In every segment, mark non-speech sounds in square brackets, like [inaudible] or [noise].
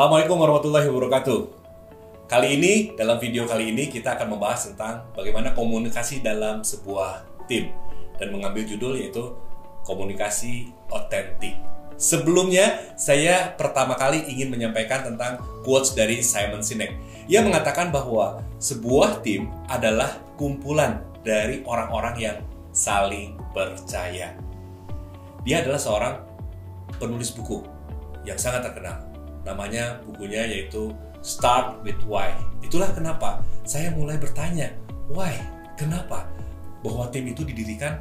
Assalamualaikum warahmatullahi wabarakatuh. Kali ini, dalam video kali ini kita akan membahas tentang bagaimana komunikasi dalam sebuah tim dan mengambil judul yaitu komunikasi otentik. Sebelumnya, saya pertama kali ingin menyampaikan tentang quotes dari Simon Sinek. Ia mengatakan bahwa sebuah tim adalah kumpulan dari orang-orang yang saling percaya. Dia adalah seorang penulis buku yang sangat terkenal. Namanya bukunya yaitu Start with Why. Itulah kenapa saya mulai bertanya, why? Kenapa? Bahwa tim itu didirikan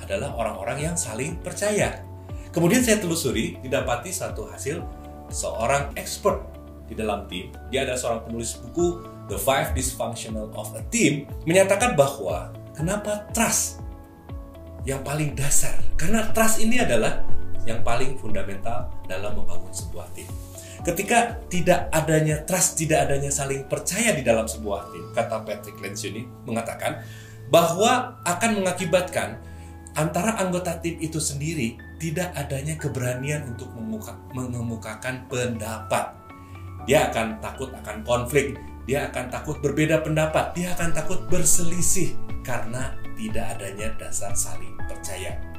adalah orang-orang yang saling percaya. Kemudian saya telusuri, didapati satu hasil seorang expert di dalam tim. Dia adalah seorang penulis buku The Five Dysfunctional of a Team menyatakan bahwa kenapa trust yang paling dasar. Karena trust ini adalah yang paling fundamental dalam membangun sebuah tim. Ketika tidak adanya trust, tidak adanya saling percaya di dalam sebuah tim, kata Patrick Lencioni mengatakan bahwa akan mengakibatkan antara anggota tim itu sendiri tidak adanya keberanian untuk mengemukakan pendapat. Dia akan takut akan konflik, dia akan takut berbeda pendapat, dia akan takut berselisih karena tidak adanya dasar saling percaya.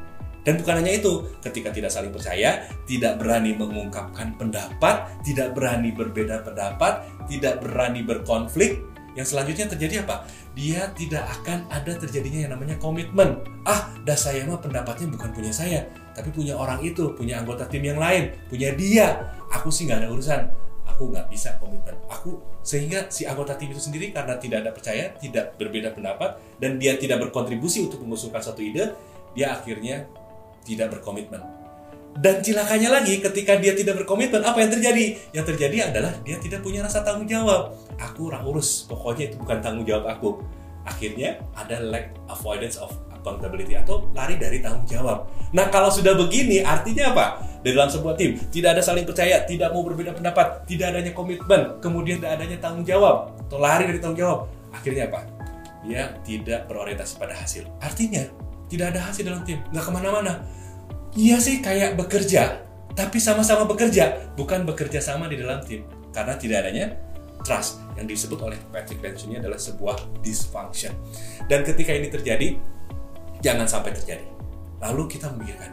Dan bukan hanya itu, ketika tidak saling percaya, tidak berani mengungkapkan pendapat, tidak berani berbeda pendapat, tidak berani berkonflik, yang selanjutnya terjadi apa? Dia tidak akan ada terjadinya yang namanya komitmen. Ah, dah saya mah pendapatnya bukan punya saya, tapi punya orang itu, punya anggota tim yang lain, punya dia. Aku sih nggak ada urusan. Aku nggak bisa komitmen. Aku sehingga si anggota tim itu sendiri karena tidak ada percaya, tidak berbeda pendapat, dan dia tidak berkontribusi untuk mengusulkan satu ide, dia akhirnya tidak berkomitmen. Dan cilakanya lagi ketika dia tidak berkomitmen, apa yang terjadi? Yang terjadi adalah dia tidak punya rasa tanggung jawab. Aku ora urus, pokoknya itu bukan tanggung jawab aku. Akhirnya ada lack avoidance of accountability atau lari dari tanggung jawab. Nah kalau sudah begini artinya apa? Di dalam sebuah tim tidak ada saling percaya, tidak mau berbeda pendapat, tidak adanya komitmen, kemudian tidak adanya tanggung jawab atau lari dari tanggung jawab. Akhirnya apa? Dia tidak berorientasi pada hasil. Artinya tidak ada hasil dalam tim, nggak ke mana-mana. Iya sih kayak bekerja, tapi sama-sama bekerja, bukan bekerja sama di dalam tim. Karena tidak adanya trust yang disebut oleh Patrick Bench ini adalah sebuah dysfunction. Dan ketika ini terjadi, jangan sampai terjadi. Lalu kita memikirkan,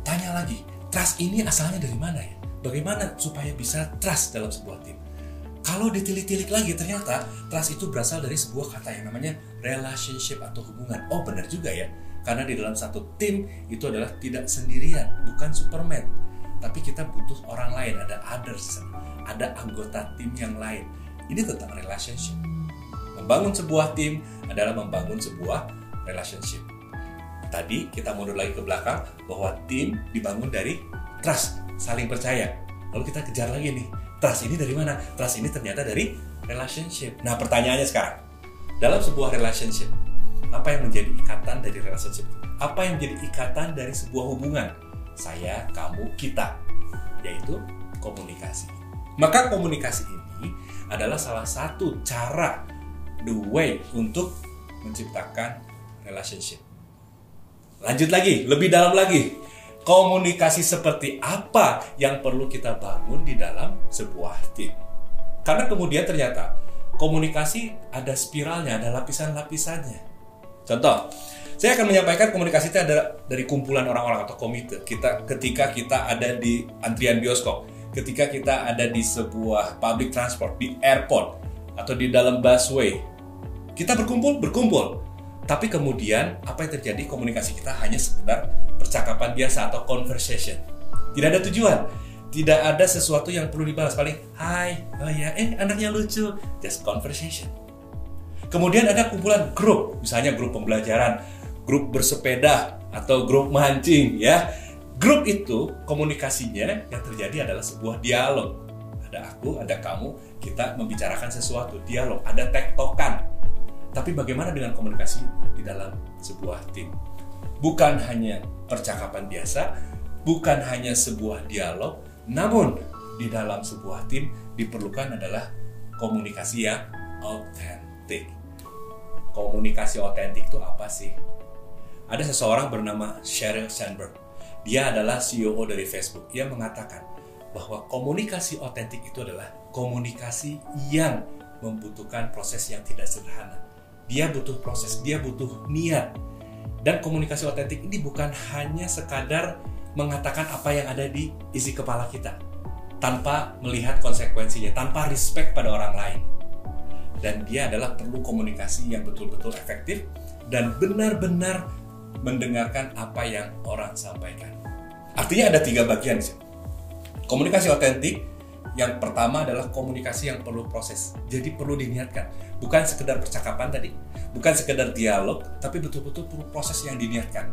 tanya lagi, trust ini asalnya dari mana ya? Bagaimana supaya bisa trust dalam sebuah tim? Kalau ditilik-tilik lagi, ternyata trust itu berasal dari sebuah kata yang namanya relationship atau hubungan. Oh benar juga ya, karena di dalam satu tim itu adalah tidak sendirian, bukan Superman. Tapi kita butuh orang lain, ada others, ada anggota tim yang lain. Ini tentang relationship. Membangun sebuah tim adalah membangun sebuah relationship. Tadi kita mundur lagi ke belakang bahwa tim dibangun dari trust, saling percaya. Lalu kita kejar lagi nih, trust ini dari mana? Trust ini ternyata dari relationship. Nah pertanyaannya sekarang, dalam sebuah relationship, apa yang menjadi ikatan dari relationship? Apa yang menjadi ikatan dari sebuah hubungan? Saya kamu kita. Yaitu komunikasi. Maka komunikasi ini adalah salah satu cara the way untuk menciptakan relationship. Lanjut lagi lebih dalam lagi. Komunikasi seperti apa yang perlu kita bangun di dalam sebuah tim? Karena kemudian ternyata komunikasi ada spiralnya ada lapisan-lapisannya Contoh, saya akan menyampaikan komunikasi itu ada dari kumpulan orang-orang atau komite. Kita ketika kita ada di antrian bioskop, ketika kita ada di sebuah public transport, di airport atau di dalam busway, kita berkumpul, berkumpul. Tapi kemudian apa yang terjadi komunikasi kita hanya sekedar percakapan biasa atau conversation. Tidak ada tujuan, tidak ada sesuatu yang perlu dibalas. Paling, hai, oh ya, eh anaknya lucu, just conversation Kemudian ada kumpulan grup, misalnya grup pembelajaran, grup bersepeda, atau grup mancing ya. Grup itu komunikasinya yang terjadi adalah sebuah dialog. Ada aku, ada kamu, kita membicarakan sesuatu, dialog, ada tektokan. Tapi bagaimana dengan komunikasi di dalam sebuah tim? Bukan hanya percakapan biasa, bukan hanya sebuah dialog, namun di dalam sebuah tim diperlukan adalah komunikasi yang autentik komunikasi otentik itu apa sih? Ada seseorang bernama Sheryl Sandberg. Dia adalah CEO dari Facebook. Ia mengatakan bahwa komunikasi otentik itu adalah komunikasi yang membutuhkan proses yang tidak sederhana. Dia butuh proses, dia butuh niat. Dan komunikasi otentik ini bukan hanya sekadar mengatakan apa yang ada di isi kepala kita tanpa melihat konsekuensinya, tanpa respect pada orang lain. Dan dia adalah perlu komunikasi yang betul-betul efektif dan benar-benar mendengarkan apa yang orang sampaikan. Artinya ada tiga bagian sih. Komunikasi otentik yang pertama adalah komunikasi yang perlu proses. Jadi perlu diniatkan. Bukan sekedar percakapan tadi, bukan sekedar dialog, tapi betul-betul perlu proses yang diniatkan.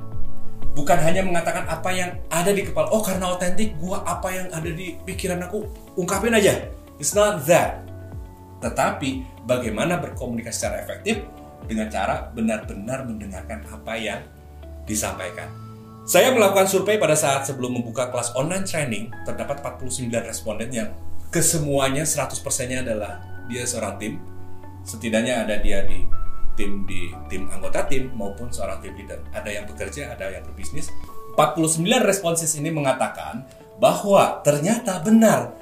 Bukan hanya mengatakan apa yang ada di kepala. Oh, karena otentik, gua apa yang ada di pikiran aku ungkapin aja. It's not that. Tetapi bagaimana berkomunikasi secara efektif dengan cara benar-benar mendengarkan apa yang disampaikan. Saya melakukan survei pada saat sebelum membuka kelas online training, terdapat 49 responden yang kesemuanya 100%-nya adalah dia seorang tim. Setidaknya ada dia di tim di tim anggota tim maupun seorang tim leader. Ada yang bekerja, ada yang berbisnis. 49 responses ini mengatakan bahwa ternyata benar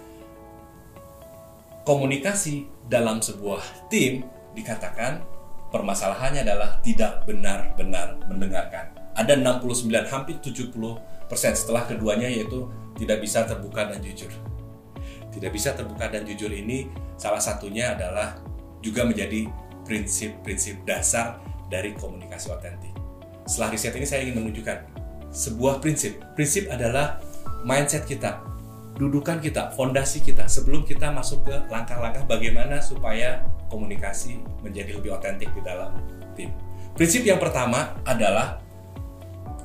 komunikasi dalam sebuah tim dikatakan permasalahannya adalah tidak benar-benar mendengarkan. Ada 69 hampir 70 persen setelah keduanya yaitu tidak bisa terbuka dan jujur tidak bisa terbuka dan jujur ini salah satunya adalah juga menjadi prinsip-prinsip dasar dari komunikasi otentik. Setelah riset ini saya ingin menunjukkan sebuah prinsip. Prinsip adalah mindset kita, dudukan kita, fondasi kita sebelum kita masuk ke langkah-langkah bagaimana supaya komunikasi menjadi lebih otentik di dalam tim. Prinsip yang pertama adalah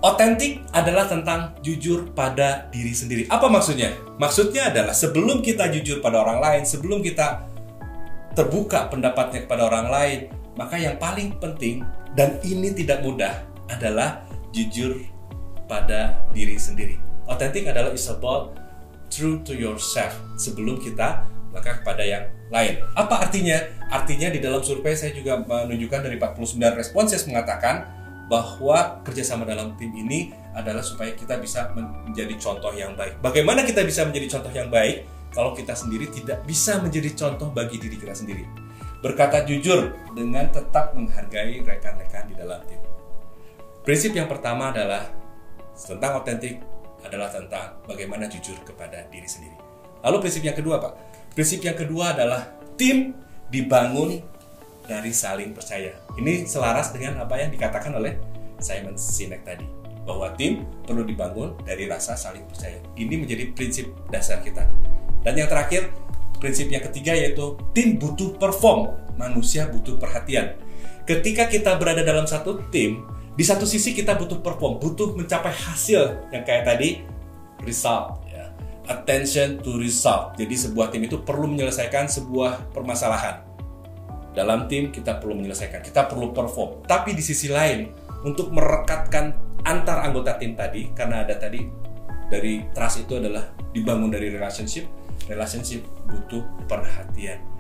Otentik adalah tentang jujur pada diri sendiri. Apa maksudnya? Maksudnya adalah sebelum kita jujur pada orang lain, sebelum kita terbuka pendapatnya kepada orang lain, maka yang paling penting dan ini tidak mudah adalah jujur pada diri sendiri. Otentik adalah is about true to yourself sebelum kita maka kepada yang lain. Apa artinya? Artinya di dalam survei saya juga menunjukkan dari 49 responses mengatakan bahwa kerjasama dalam tim ini adalah supaya kita bisa menjadi contoh yang baik. Bagaimana kita bisa menjadi contoh yang baik kalau kita sendiri tidak bisa menjadi contoh bagi diri kita sendiri? Berkata jujur dengan tetap menghargai rekan-rekan di dalam tim. Prinsip yang pertama adalah tentang otentik adalah tentang bagaimana jujur kepada diri sendiri. Lalu prinsip yang kedua, Pak. Prinsip yang kedua adalah tim dibangun dari saling percaya. Ini selaras dengan apa yang dikatakan oleh Simon Sinek tadi bahwa tim perlu dibangun dari rasa saling percaya. Ini menjadi prinsip dasar kita. Dan yang terakhir, prinsip yang ketiga yaitu tim butuh perform, manusia butuh perhatian. Ketika kita berada dalam satu tim, di satu sisi kita butuh perform, butuh mencapai hasil yang kayak tadi result ya. Attention to result. Jadi sebuah tim itu perlu menyelesaikan sebuah permasalahan dalam tim kita perlu menyelesaikan, kita perlu perform. Tapi di sisi lain, untuk merekatkan antar anggota tim tadi, karena ada tadi dari trust itu adalah dibangun dari relationship, relationship butuh perhatian.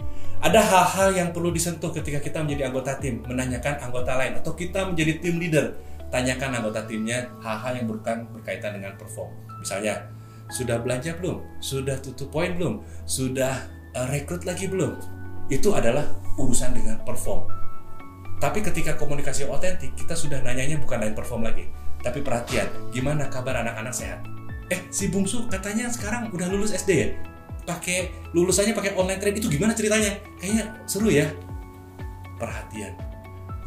Ada hal-hal yang perlu disentuh ketika kita menjadi anggota tim, menanyakan anggota lain, atau kita menjadi tim leader, tanyakan anggota timnya hal-hal yang bukan berkaitan dengan perform. Misalnya, sudah belanja belum? Sudah tutup poin belum? Sudah uh, rekrut lagi belum? Itu adalah urusan dengan perform. Tapi ketika komunikasi otentik, kita sudah nanyanya bukan lain perform lagi, tapi perhatian. Gimana kabar anak-anak sehat? Eh, si bungsu katanya sekarang udah lulus SD ya? Pakai lulusannya pakai online trade itu gimana ceritanya? Kayaknya seru ya. Perhatian.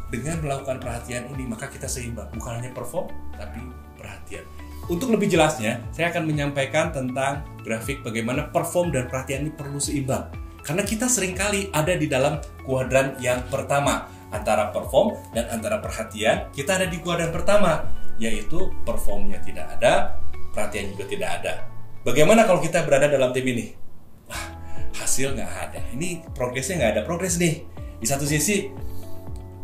Dengan melakukan perhatian ini, maka kita seimbang. Bukan hanya perform, tapi perhatian. Untuk lebih jelasnya, saya akan menyampaikan tentang grafik bagaimana perform dan perhatian ini perlu seimbang karena kita sering kali ada di dalam kuadran yang pertama antara perform dan antara perhatian kita ada di kuadran pertama yaitu performnya tidak ada perhatian juga tidak ada bagaimana kalau kita berada dalam tim ini hasil nggak ada. Ini progresnya nggak ada. Progres nih. Di satu sisi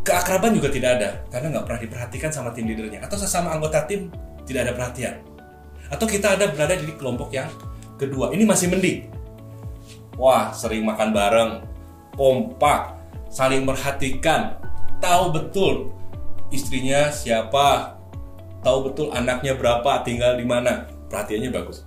keakraban juga tidak ada. Karena nggak pernah diperhatikan sama tim leadernya. Atau sesama anggota tim tidak ada perhatian. Atau kita ada berada di kelompok yang kedua. Ini masih mending. Wah, sering makan bareng, kompak, saling merhatikan, tahu betul istrinya siapa, tahu betul anaknya berapa, tinggal di mana. Perhatiannya bagus.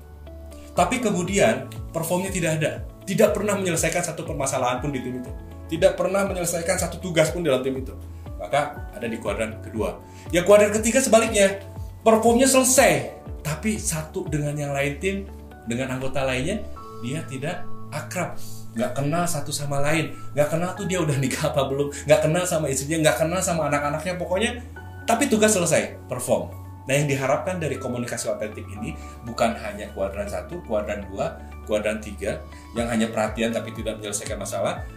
Tapi kemudian performnya tidak ada. Tidak pernah menyelesaikan satu permasalahan pun di tim itu. Tidak pernah menyelesaikan satu tugas pun dalam tim itu. Maka ada di kuadran kedua. Ya kuadran ketiga sebaliknya. Performnya selesai. Tapi satu dengan yang lain tim, dengan anggota lainnya, dia tidak akrab nggak kenal satu sama lain nggak kenal tuh dia udah nikah apa belum nggak kenal sama istrinya nggak kenal sama anak-anaknya pokoknya tapi tugas selesai perform nah yang diharapkan dari komunikasi otentik ini bukan hanya kuadran satu kuadran dua kuadran tiga yang hanya perhatian tapi tidak menyelesaikan masalah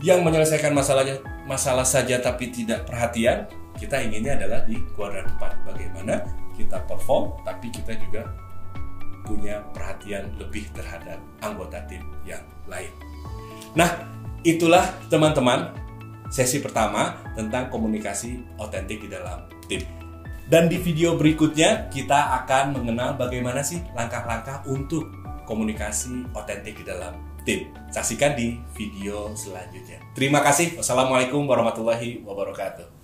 yang menyelesaikan masalahnya masalah saja tapi tidak perhatian kita inginnya adalah di kuadran 4 bagaimana kita perform tapi kita juga punya perhatian lebih terhadap anggota tim yang lain. Nah, itulah teman-teman sesi pertama tentang komunikasi otentik di dalam tim. Dan di video berikutnya kita akan mengenal bagaimana sih langkah-langkah untuk komunikasi otentik di dalam tim. Saksikan di video selanjutnya. Terima kasih. Wassalamualaikum warahmatullahi wabarakatuh.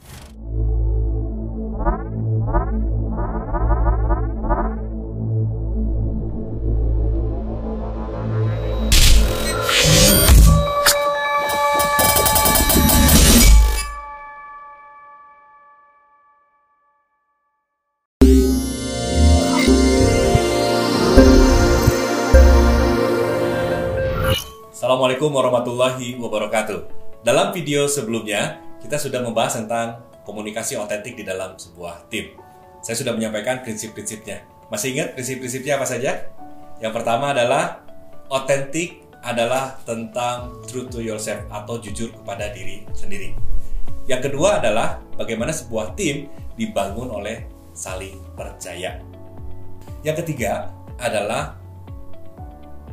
Assalamualaikum warahmatullahi wabarakatuh. Dalam video sebelumnya, kita sudah membahas tentang komunikasi otentik di dalam sebuah tim. Saya sudah menyampaikan prinsip-prinsipnya. Masih ingat prinsip-prinsipnya apa saja? Yang pertama adalah otentik adalah tentang true to yourself atau jujur kepada diri sendiri. Yang kedua adalah bagaimana sebuah tim dibangun oleh saling percaya. Yang ketiga adalah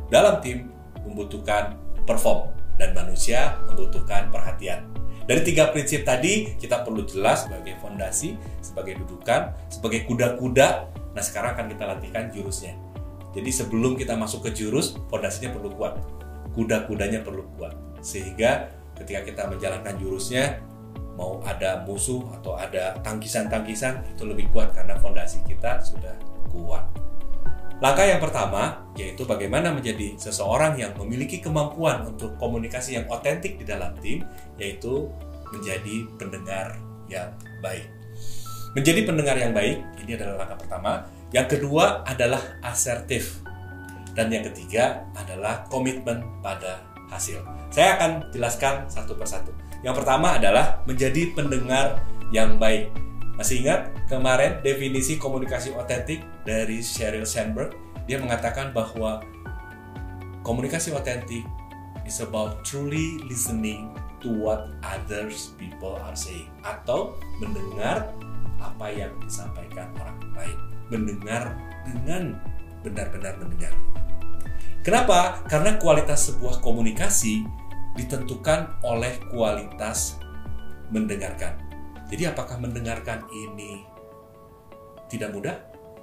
dalam tim membutuhkan perform dan manusia membutuhkan perhatian. Dari tiga prinsip tadi kita perlu jelas sebagai fondasi, sebagai dudukan, sebagai kuda-kuda. Nah sekarang akan kita latihkan jurusnya. Jadi sebelum kita masuk ke jurus, fondasinya perlu kuat. Kuda-kudanya perlu kuat. Sehingga ketika kita menjalankan jurusnya, mau ada musuh atau ada tangkisan-tangkisan, itu lebih kuat karena fondasi kita sudah kuat. Langkah yang pertama yaitu bagaimana menjadi seseorang yang memiliki kemampuan untuk komunikasi yang otentik di dalam tim, yaitu menjadi pendengar yang baik. Menjadi pendengar yang baik ini adalah langkah pertama. Yang kedua adalah asertif. Dan yang ketiga adalah komitmen pada hasil. Saya akan jelaskan satu persatu. Yang pertama adalah menjadi pendengar yang baik. Masih ingat kemarin definisi komunikasi otentik dari Sheryl Sandberg? Dia mengatakan bahwa komunikasi otentik is about truly listening to what others people are saying atau mendengar apa yang disampaikan orang lain. Mendengar dengan benar-benar mendengar. Kenapa? Karena kualitas sebuah komunikasi ditentukan oleh kualitas mendengarkan. Jadi apakah mendengarkan ini tidak mudah?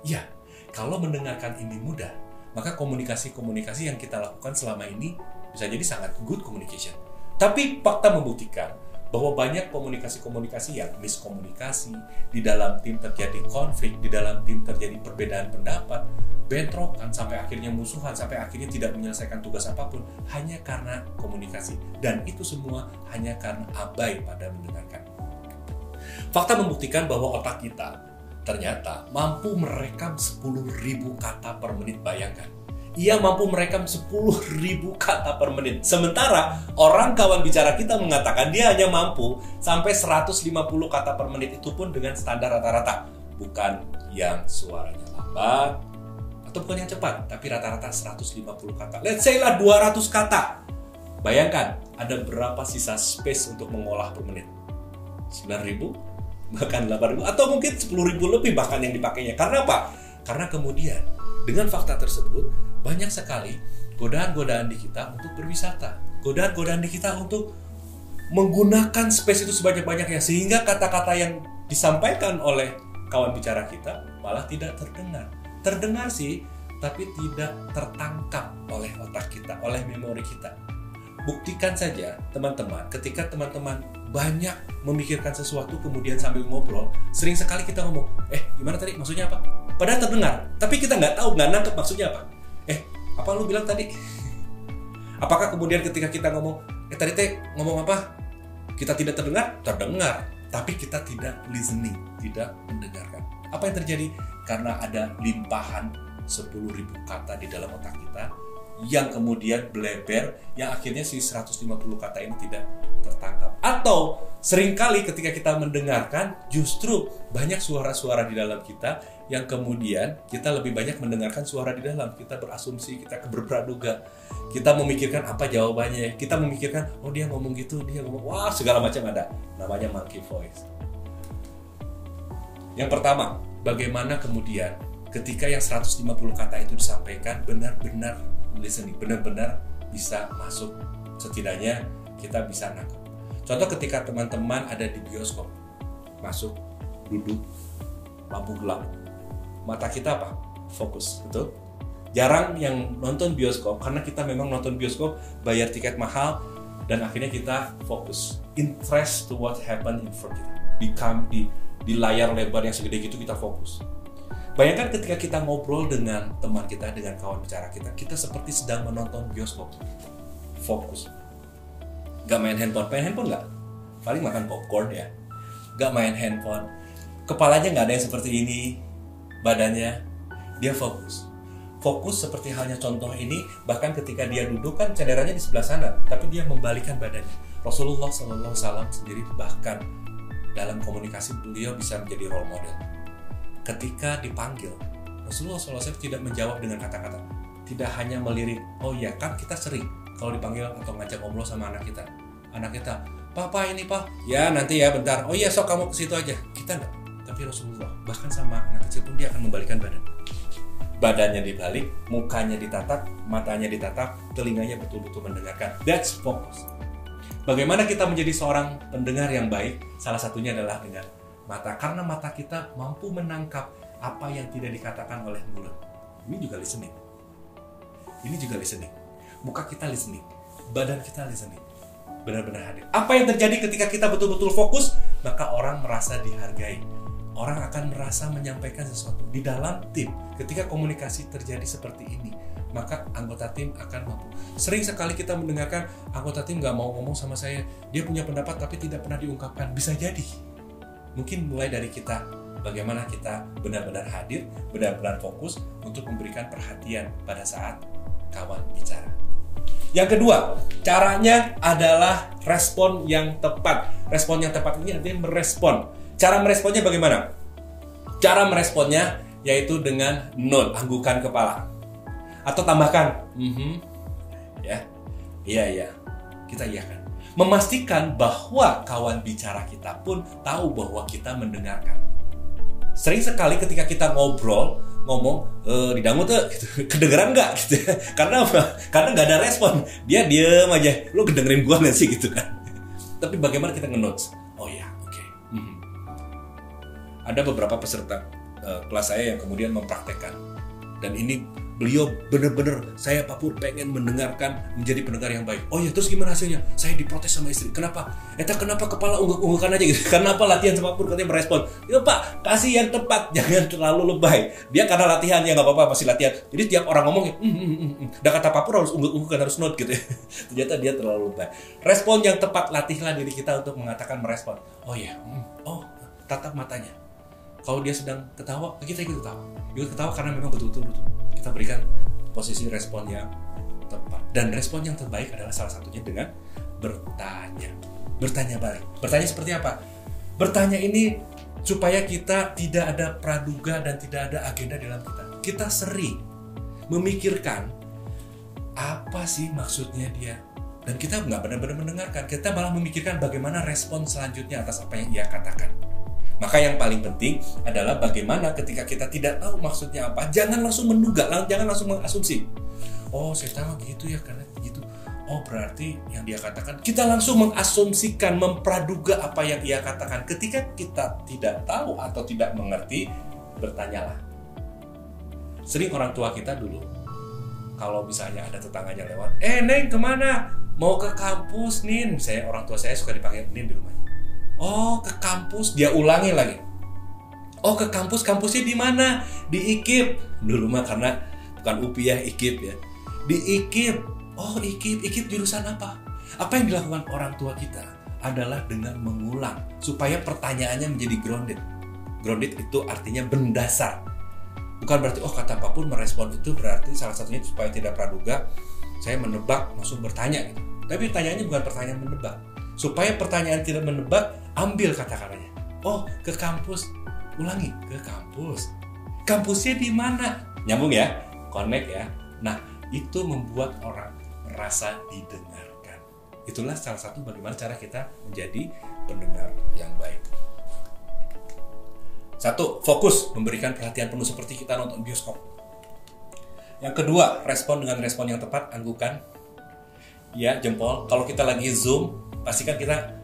Ya, kalau mendengarkan ini mudah, maka komunikasi-komunikasi yang kita lakukan selama ini bisa jadi sangat good communication. Tapi fakta membuktikan bahwa banyak komunikasi-komunikasi yang miskomunikasi, di dalam tim terjadi konflik, di dalam tim terjadi perbedaan pendapat, bentrokan sampai akhirnya musuhan, sampai akhirnya tidak menyelesaikan tugas apa pun hanya karena komunikasi. Dan itu semua hanya karena abai pada mendengarkan. Fakta membuktikan bahwa otak kita ternyata mampu merekam 10.000 kata per menit. Bayangkan. Ia mampu merekam 10.000 kata per menit. Sementara orang kawan bicara kita mengatakan dia hanya mampu sampai 150 kata per menit itu pun dengan standar rata-rata. Bukan yang suaranya lambat atau bukan yang cepat, tapi rata-rata 150 kata. Let's say lah 200 kata. Bayangkan ada berapa sisa space untuk mengolah per menit? 9000 bahkan 8.000 atau mungkin 10.000 lebih bahkan yang dipakainya. Karena apa? Karena kemudian dengan fakta tersebut banyak sekali godaan-godaan di kita untuk berwisata. Godaan-godaan di kita untuk menggunakan space itu sebanyak-banyaknya sehingga kata-kata yang disampaikan oleh kawan bicara kita malah tidak terdengar. Terdengar sih, tapi tidak tertangkap oleh otak kita, oleh memori kita. Buktikan saja, teman-teman, ketika teman-teman banyak memikirkan sesuatu kemudian sambil ngobrol, sering sekali kita ngomong, eh gimana tadi maksudnya apa? Padahal terdengar, tapi kita nggak tahu, nggak nangkep maksudnya apa. Eh, apa lu bilang tadi? [laughs] Apakah kemudian ketika kita ngomong, eh tadi teh ngomong apa? Kita tidak terdengar? Terdengar, tapi kita tidak listening, tidak mendengarkan. Apa yang terjadi? Karena ada limpahan 10.000 kata di dalam otak kita yang kemudian bleber yang akhirnya si 150 kata ini tidak tertangkap. Atau sering kali ketika kita mendengarkan justru banyak suara-suara di dalam kita yang kemudian kita lebih banyak mendengarkan suara di dalam. Kita berasumsi kita berpraduga kita memikirkan apa jawabannya. Kita memikirkan oh dia ngomong gitu dia ngomong wah segala macam ada. Namanya monkey voice. Yang pertama bagaimana kemudian ketika yang 150 kata itu disampaikan benar-benar listening benar-benar bisa masuk. Setidaknya kita bisa nangkep. Contoh ketika teman-teman ada di bioskop masuk duduk lampu gelap. Mata kita apa? Fokus betul? Jarang yang nonton bioskop karena kita memang nonton bioskop bayar tiket mahal dan akhirnya kita fokus. Interest to what happened in front kita. Di, di di layar lebar yang segede gitu kita fokus Bayangkan ketika kita ngobrol dengan teman kita, dengan kawan bicara kita, kita seperti sedang menonton bioskop. Fokus. Gak main handphone, main handphone gak? Paling makan popcorn ya. Gak main handphone. Kepalanya gak ada yang seperti ini, badannya. Dia fokus. Fokus seperti halnya contoh ini, bahkan ketika dia duduk kan cenderanya di sebelah sana, tapi dia membalikan badannya. Rasulullah SAW sendiri bahkan dalam komunikasi beliau bisa menjadi role model ketika dipanggil Rasulullah SAW tidak menjawab dengan kata-kata. Tidak hanya melirik oh ya kan kita sering kalau dipanggil atau ngajak ngobrol sama anak kita. Anak kita papa ini pak. Ya nanti ya bentar. Oh iya sok kamu ke situ aja. Kita enggak. Tapi Rasulullah bahkan sama anak kecil pun dia akan membalikan badan. Badannya dibalik mukanya ditatap matanya ditatap telinganya betul-betul mendengarkan. That's focus. Bagaimana kita menjadi seorang pendengar yang baik? Salah satunya adalah dengan mata karena mata kita mampu menangkap apa yang tidak dikatakan oleh mulut. Ini juga listening. Ini juga listening. Muka kita listening, badan kita listening. Benar-benar hadir. Apa yang terjadi ketika kita betul-betul fokus, maka orang merasa dihargai. Orang akan merasa menyampaikan sesuatu di dalam tim. Ketika komunikasi terjadi seperti ini, maka anggota tim akan mampu. Sering sekali kita mendengarkan anggota tim nggak mau ngomong sama saya, dia punya pendapat tapi tidak pernah diungkapkan. Bisa jadi mungkin mulai dari kita bagaimana kita benar-benar hadir, benar-benar fokus untuk memberikan perhatian pada saat kawan bicara. Yang kedua, caranya adalah respon yang tepat. Respon yang tepat ini artinya merespon. Cara meresponnya bagaimana? Cara meresponnya yaitu dengan nod, anggukan kepala. Atau tambahkan, mm -hmm, ya, iya iya, kita iyakan memastikan bahwa kawan bicara kita pun tahu bahwa kita mendengarkan. Sering sekali ketika kita ngobrol, ngomong e, di dangu tuh gitu. [laughs] kedengeran nggak? Gitu. [laughs] Karena apa? Karena nggak ada respon. Dia diem aja. Lu kedengerin gua nggak sih? [laughs] Gitu kan. Tapi bagaimana kita ngenotes? Oh ya oke. Okay. hmm. ada beberapa peserta uh, kelas saya yang kemudian mempraktekkan. Dan ini beliau benar-benar saya Papur pengen mendengarkan menjadi pendengar yang baik. Oh ya terus gimana hasilnya? Saya diprotes sama istri. Kenapa? Eta kenapa kepala ungguk-unggukan aja gitu? [laughs] Kenapa latihan sama Papur katanya merespon? Ya Pak kasih yang tepat [laughs] jangan terlalu lebay. Dia karena latihan ya nggak apa-apa masih latihan. Jadi tiap orang ngomong ya, mm, mm, mm, mm. Dan kata Papur harus ungguk-unggukan harus note gitu. Ya. [laughs] Ternyata dia terlalu lebay. Respon yang tepat latihlah diri kita untuk mengatakan merespon. Oh ya, mm. oh tatap matanya. Kalau dia sedang ketawa, kita ikut ketawa. Ikut ketawa karena memang betul-betul kita berikan posisi respon yang tepat. Dan respon yang terbaik adalah salah satunya dengan bertanya. Bertanya balik bertanya seperti apa? Bertanya ini supaya kita tidak ada praduga dan tidak ada agenda dalam kita. Kita sering memikirkan apa sih maksudnya dia. Dan kita nggak benar-benar mendengarkan. Kita malah memikirkan bagaimana respon selanjutnya atas apa yang ia katakan maka yang paling penting adalah bagaimana ketika kita tidak tahu maksudnya apa, jangan langsung menduga, jangan langsung mengasumsi. Oh, saya tahu gitu ya karena gitu. Oh, berarti yang dia katakan kita langsung mengasumsikan, mempraduga apa yang ia katakan. Ketika kita tidak tahu atau tidak mengerti, bertanyalah. Sering orang tua kita dulu kalau misalnya ada tetangganya lewat, eh Neng ke mana? Mau ke kampus Nin. Saya orang tua saya suka dipanggil Nin di rumah Oh, ke kampus. Dia ulangi lagi. Oh, ke kampus. Kampusnya di mana? Di IKIP. Dulu mah karena bukan UPI ya, IKIP ya. Di IKIP. Oh, ikip, ikip jurusan apa? Apa yang dilakukan orang tua kita adalah dengan mengulang supaya pertanyaannya menjadi grounded. Grounded itu artinya mendasar. Bukan berarti oh kata apa pun merespon itu berarti salah satunya supaya tidak praduga saya menebak langsung bertanya gitu. Tapi pertanyaannya bukan pertanyaan menebak. Supaya pertanyaan tidak menebak, ambil kata-katanya. Oh, ke kampus. Ulangi, ke kampus. Kampusnya di mana? Nyambung ya? Connect ya. Nah, itu membuat orang merasa didengarkan. Itulah salah satu bagaimana cara kita menjadi pendengar yang baik. Satu, fokus memberikan perhatian penuh seperti kita nonton bioskop. Yang kedua, respon dengan respon yang tepat, anggukan. Ya, jempol. Kalau kita lagi zoom, pastikan kita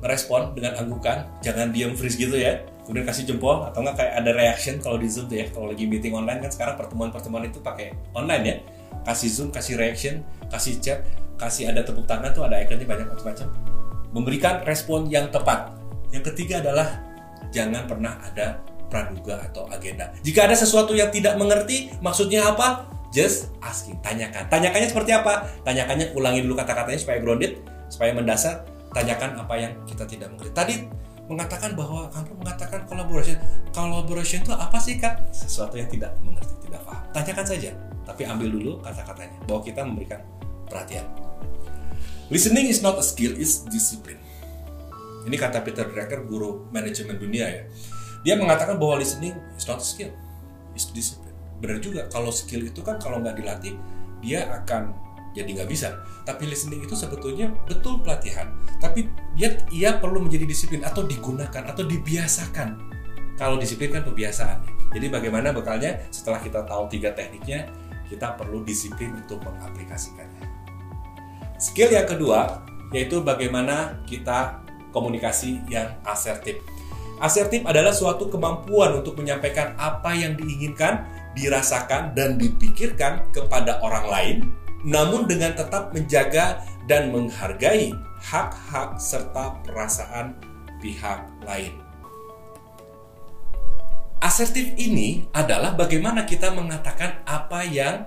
merespon dengan anggukan, jangan diam freeze gitu ya. Kemudian kasih jempol atau enggak kayak ada reaction kalau di zoom tuh ya. Kalau lagi meeting online kan sekarang pertemuan-pertemuan itu pakai online ya. Kasih zoom, kasih reaction, kasih chat, kasih ada tepuk tangan tuh ada ikonnya banyak macam-macam. Memberikan respon yang tepat. Yang ketiga adalah jangan pernah ada praduga atau agenda. Jika ada sesuatu yang tidak mengerti, maksudnya apa? Just asking, tanyakan. Tanyakannya seperti apa? Tanyakannya ulangi dulu kata-katanya supaya grounded, supaya mendasar. Tanyakan apa yang kita tidak mengerti. Tadi mengatakan bahwa kamu mengatakan collaboration. Collaboration itu apa sih kak? Sesuatu yang tidak mengerti, tidak paham. Tanyakan saja, tapi ambil dulu kata-katanya. Bahwa kita memberikan perhatian. Listening is not a skill, it's discipline. Ini kata Peter Drucker, guru manajemen dunia ya. Dia mengatakan bahwa listening is not a skill, it's discipline. Benar juga, kalau skill itu kan kalau nggak dilatih, dia akan jadi nggak bisa. Tapi listening itu sebetulnya betul pelatihan, tapi dia ia perlu menjadi disiplin atau digunakan atau dibiasakan. Kalau disiplin kan pembiasaan. Jadi bagaimana bekalnya setelah kita tahu tiga tekniknya, kita perlu disiplin untuk mengaplikasikannya. Skill yang kedua yaitu bagaimana kita komunikasi yang asertif. Asertif adalah suatu kemampuan untuk menyampaikan apa yang diinginkan, dirasakan, dan dipikirkan kepada orang lain, namun dengan tetap menjaga dan menghargai hak-hak serta perasaan pihak lain. Asertif ini adalah bagaimana kita mengatakan apa yang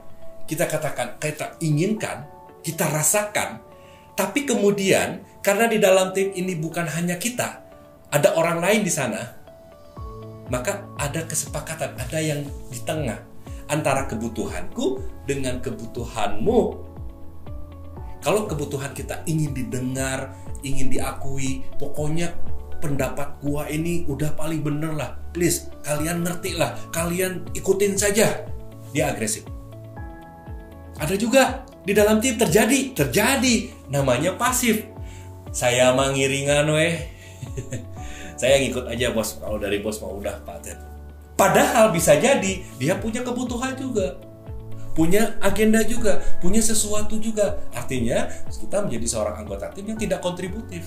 kita katakan, kita inginkan, kita rasakan, tapi kemudian karena di dalam tim ini bukan hanya kita, ada orang lain di sana, maka ada kesepakatan, ada yang di tengah antara kebutuhanku dengan kebutuhanmu. Kalau kebutuhan kita ingin didengar, ingin diakui, pokoknya pendapat gua ini udah paling bener lah. Please, kalian ngerti lah, kalian ikutin saja. Dia agresif. Ada juga di dalam tim terjadi, terjadi namanya pasif saya mengiringan weh [laughs] saya ngikut aja bos kalau dari bos mau udah paten padahal bisa jadi dia punya kebutuhan juga punya agenda juga punya sesuatu juga. Artinya kita menjadi seorang anggota tim yang tidak kontributif.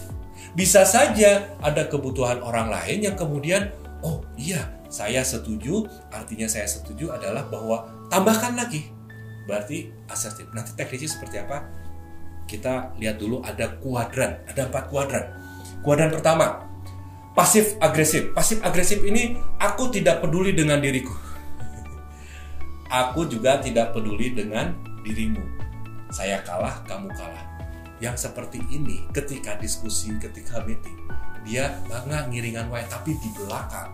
Bisa saja ada kebutuhan orang lain yang kemudian oh iya saya setuju. Artinya saya setuju adalah bahwa tambahkan lagi. Berarti asertif nanti teknisnya seperti apa? Kita lihat dulu ada kuadran, ada empat kuadran. Kuadran pertama, pasif agresif. Pasif agresif ini aku tidak peduli dengan diriku. Aku juga tidak peduli dengan dirimu. Saya kalah, kamu kalah. Yang seperti ini ketika diskusi, ketika meeting, dia bangga ngiringan wae tapi di belakang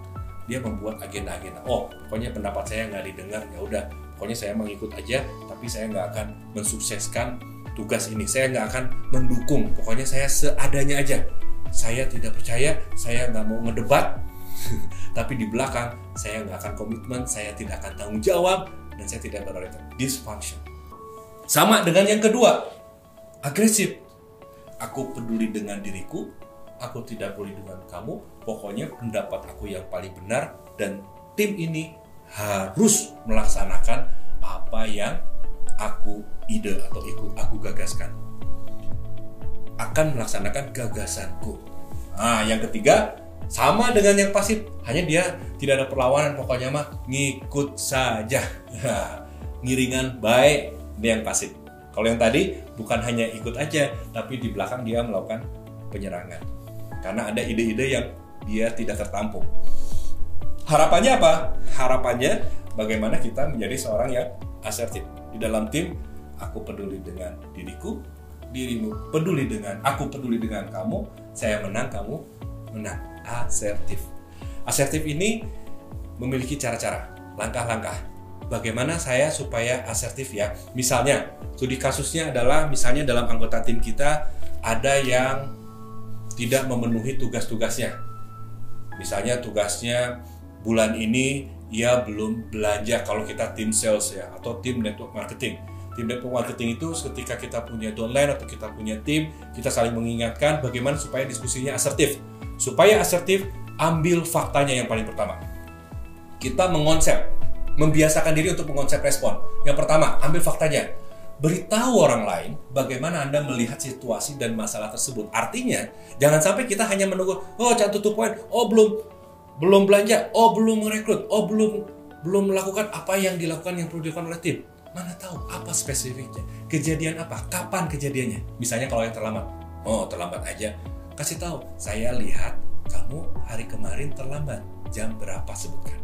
dia membuat agenda-agenda. Oh, pokoknya pendapat saya nggak didengar ya udah. Pokoknya saya mengikut aja, tapi saya nggak akan mensukseskan tugas ini. Saya nggak akan mendukung. Pokoknya saya seadanya aja. Saya tidak percaya, saya nggak mau ngedebat. [laughs] Tapi di belakang, saya nggak akan komitmen, saya tidak akan tanggung jawab, dan saya tidak berorientasi. Dysfunction. Sama dengan yang kedua, agresif. Aku peduli dengan diriku, aku tidak peduli dengan kamu. Pokoknya pendapat aku yang paling benar dan tim ini harus melaksanakan apa yang aku ide atau aku gagaskan akan melaksanakan gagasanku. Nah, yang ketiga sama dengan yang pasif, hanya dia tidak ada perlawanan, pokoknya mah ngikut saja. [laughs] Ngiringan baik dia yang pasif. Kalau yang tadi bukan hanya ikut aja, tapi di belakang dia melakukan penyerangan. Karena ada ide-ide yang dia tidak tertampung. Harapannya apa? Harapannya bagaimana kita menjadi seorang yang asertif di dalam tim aku peduli dengan diriku, dirimu peduli dengan aku peduli dengan kamu, saya menang, kamu menang. Asertif. Asertif ini memiliki cara-cara, langkah-langkah. Bagaimana saya supaya asertif ya? Misalnya, studi kasusnya adalah misalnya dalam anggota tim kita ada yang tidak memenuhi tugas-tugasnya. Misalnya tugasnya bulan ini ia belum belanja kalau kita tim sales ya atau tim network marketing tim network marketing itu ketika kita punya downline atau kita punya tim, kita saling mengingatkan bagaimana supaya diskusinya asertif. Supaya asertif, ambil faktanya yang paling pertama. Kita mengonsep, membiasakan diri untuk mengonsep respon. Yang pertama, ambil faktanya. Beritahu orang lain bagaimana Anda melihat situasi dan masalah tersebut. Artinya, jangan sampai kita hanya menunggu, oh cat tutup poin, oh belum belum belanja, oh belum merekrut, oh belum belum melakukan apa yang dilakukan yang perlu dilakukan oleh tim Mana tahu apa spesifiknya? Kejadian apa? Kapan kejadiannya? Misalnya kalau yang terlambat. Oh, terlambat aja. Kasih tahu, saya lihat kamu hari kemarin terlambat. Jam berapa sebutkan?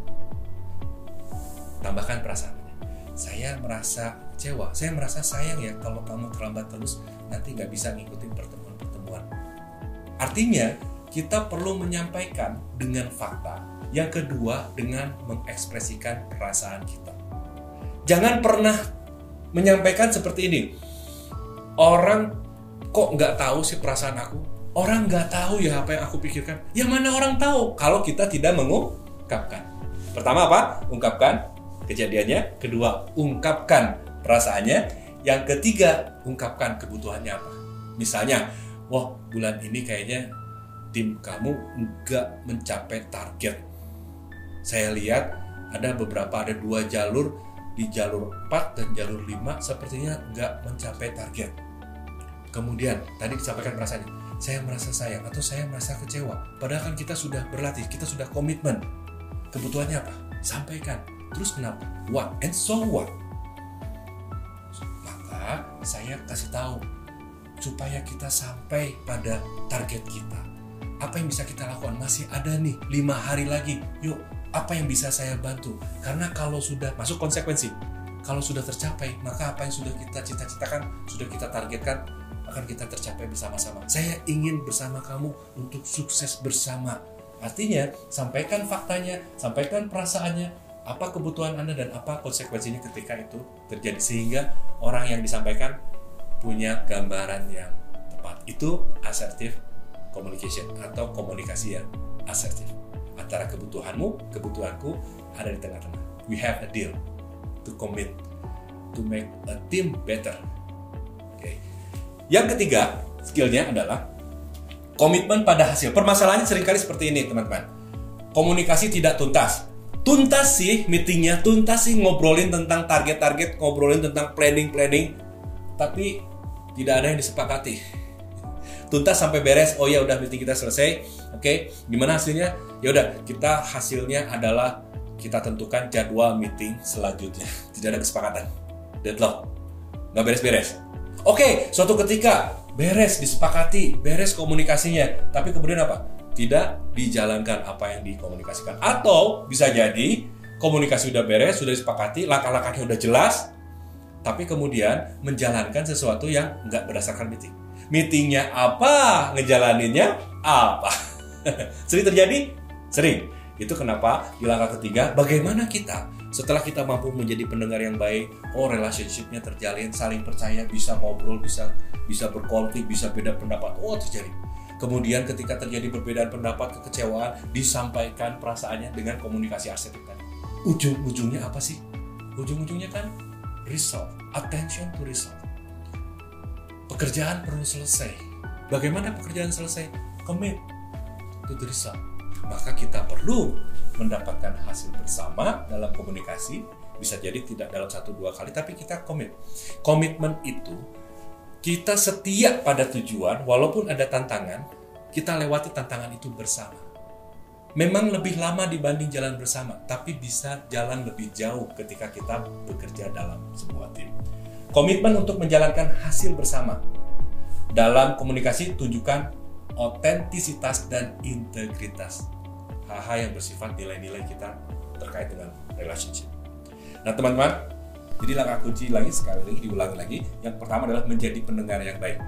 Tambahkan perasaannya. Saya merasa kecewa. Saya merasa sayang ya kalau kamu terlambat terus nanti nggak bisa ngikutin pertemuan-pertemuan. Artinya, kita perlu menyampaikan dengan fakta. Yang kedua, dengan mengekspresikan perasaan kita jangan pernah menyampaikan seperti ini. Orang kok nggak tahu sih perasaan aku? Orang nggak tahu ya apa yang aku pikirkan. Yang mana orang tahu kalau kita tidak mengungkapkan. Pertama apa? Ungkapkan kejadiannya. Kedua, ungkapkan perasaannya. Yang ketiga, ungkapkan kebutuhannya apa. Misalnya, wah bulan ini kayaknya tim kamu nggak mencapai target. Saya lihat ada beberapa ada dua jalur di jalur 4 dan jalur 5 sepertinya nggak mencapai target. Kemudian, tadi disampaikan perasaannya, saya merasa sayang atau saya merasa kecewa. Padahal kan kita sudah berlatih, kita sudah komitmen. Kebutuhannya apa? Sampaikan. Terus kenapa? What? And so what? Maka saya kasih tahu supaya kita sampai pada target kita. Apa yang bisa kita lakukan? Masih ada nih lima hari lagi. Yuk apa yang bisa saya bantu? Karena kalau sudah masuk konsekuensi. Kalau sudah tercapai maka apa yang sudah kita cita-citakan sudah kita targetkan akan kita tercapai bersama-sama. Saya ingin bersama kamu untuk sukses bersama. Artinya sampaikan faktanya sampaikan perasaannya apa kebutuhan anda dan apa konsekuensinya ketika itu terjadi. Sehingga orang yang disampaikan punya gambaran yang tepat. Itu assertive communication atau komunikasi yang asertif antara kebutuhanmu, kebutuhanku ada di tengah-tengah. We have a deal to commit to make a team better. Okay. Yang ketiga, skillnya adalah komitmen pada hasil. Permasalahannya sering kali seperti ini, teman-teman. Komunikasi tidak tuntas. Tuntas sih meetingnya, tuntas sih ngobrolin tentang target-target, ngobrolin tentang planning-planning, tapi tidak ada yang disepakati. Tuntas sampai beres, oh ya udah meeting kita selesai, oke, okay. gimana hasilnya? ya udah kita hasilnya adalah kita tentukan jadwal meeting selanjutnya. [laughs] Tidak ada kesepakatan. Deadlock. Nggak beres-beres. Oke suatu ketika beres disepakati beres komunikasinya. Tapi kemudian apa? Tidak dijalankan apa yang dikomunikasikan. Atau bisa jadi komunikasi sudah beres sudah disepakati langkah-langkahnya sudah jelas tapi kemudian menjalankan sesuatu yang nggak berdasarkan meeting. Meetingnya apa? Ngejalaninnya apa [laughs] [laughs] sering terjadi Sering. Itu kenapa di langkah ketiga, bagaimana kita setelah kita mampu menjadi pendengar yang baik, oh relationshipnya terjalin, saling percaya, bisa ngobrol, bisa bisa berkonflik, bisa beda pendapat, oh terjadi. Kemudian ketika terjadi perbedaan pendapat, kekecewaan, disampaikan perasaannya dengan komunikasi asertif tadi. Ujung-ujungnya apa sih? Ujung-ujungnya kan result, attention to result. Pekerjaan perlu selesai. Bagaimana pekerjaan selesai? Commit the result maka kita perlu mendapatkan hasil bersama dalam komunikasi. Bisa jadi tidak dalam satu dua kali tapi kita komit. Komitmen itu kita setia pada tujuan walaupun ada tantangan kita lewati tantangan itu bersama. Memang lebih lama dibanding jalan bersama tapi bisa jalan lebih jauh ketika kita bekerja dalam sebuah tim. Komitmen untuk menjalankan hasil bersama. Dalam komunikasi tunjukkan otentisitas dan integritas hal-hal yang bersifat nilai-nilai kita terkait dengan relationship. Nah teman-teman, Jadi langkah kunci lagi sekali lagi diulangi lagi. Yang pertama adalah menjadi pendengar yang baik.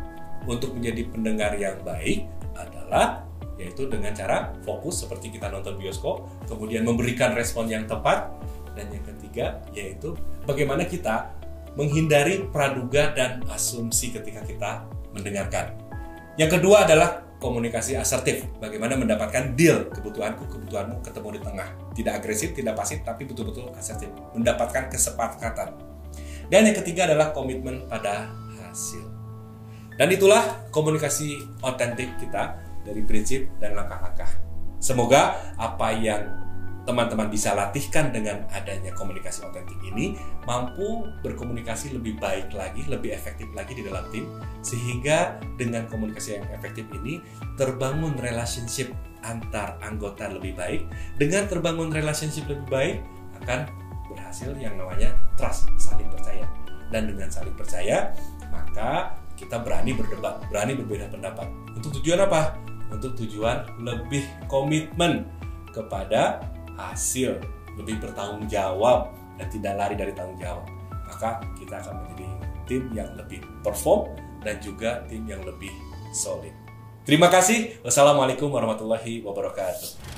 Untuk menjadi pendengar yang baik adalah yaitu dengan cara fokus seperti kita nonton bioskop, kemudian memberikan respon yang tepat, dan yang ketiga yaitu bagaimana kita menghindari praduga dan asumsi ketika kita mendengarkan. Yang kedua adalah komunikasi asertif. Bagaimana mendapatkan deal kebutuhanku, kebutuhanmu ketemu di tengah. Tidak agresif, tidak pasif, tapi betul-betul asertif. Mendapatkan kesepakatan. Dan yang ketiga adalah komitmen pada hasil. Dan itulah komunikasi otentik kita dari prinsip dan langkah-langkah. Semoga apa yang teman-teman bisa latihkan dengan adanya komunikasi otentik ini mampu berkomunikasi lebih baik lagi, lebih efektif lagi di dalam tim sehingga dengan komunikasi yang efektif ini terbangun relationship antar anggota lebih baik. Dengan terbangun relationship lebih baik akan berhasil yang namanya trust, saling percaya. Dan dengan saling percaya, maka kita berani berdebat, berani berbeda pendapat. Untuk tujuan apa? Untuk tujuan lebih komitmen kepada hasil, lebih bertanggung jawab dan tidak lari dari tanggung jawab. Maka kita akan menjadi tim yang lebih perform dan juga tim yang lebih solid. Terima kasih. Wassalamualaikum warahmatullahi wabarakatuh.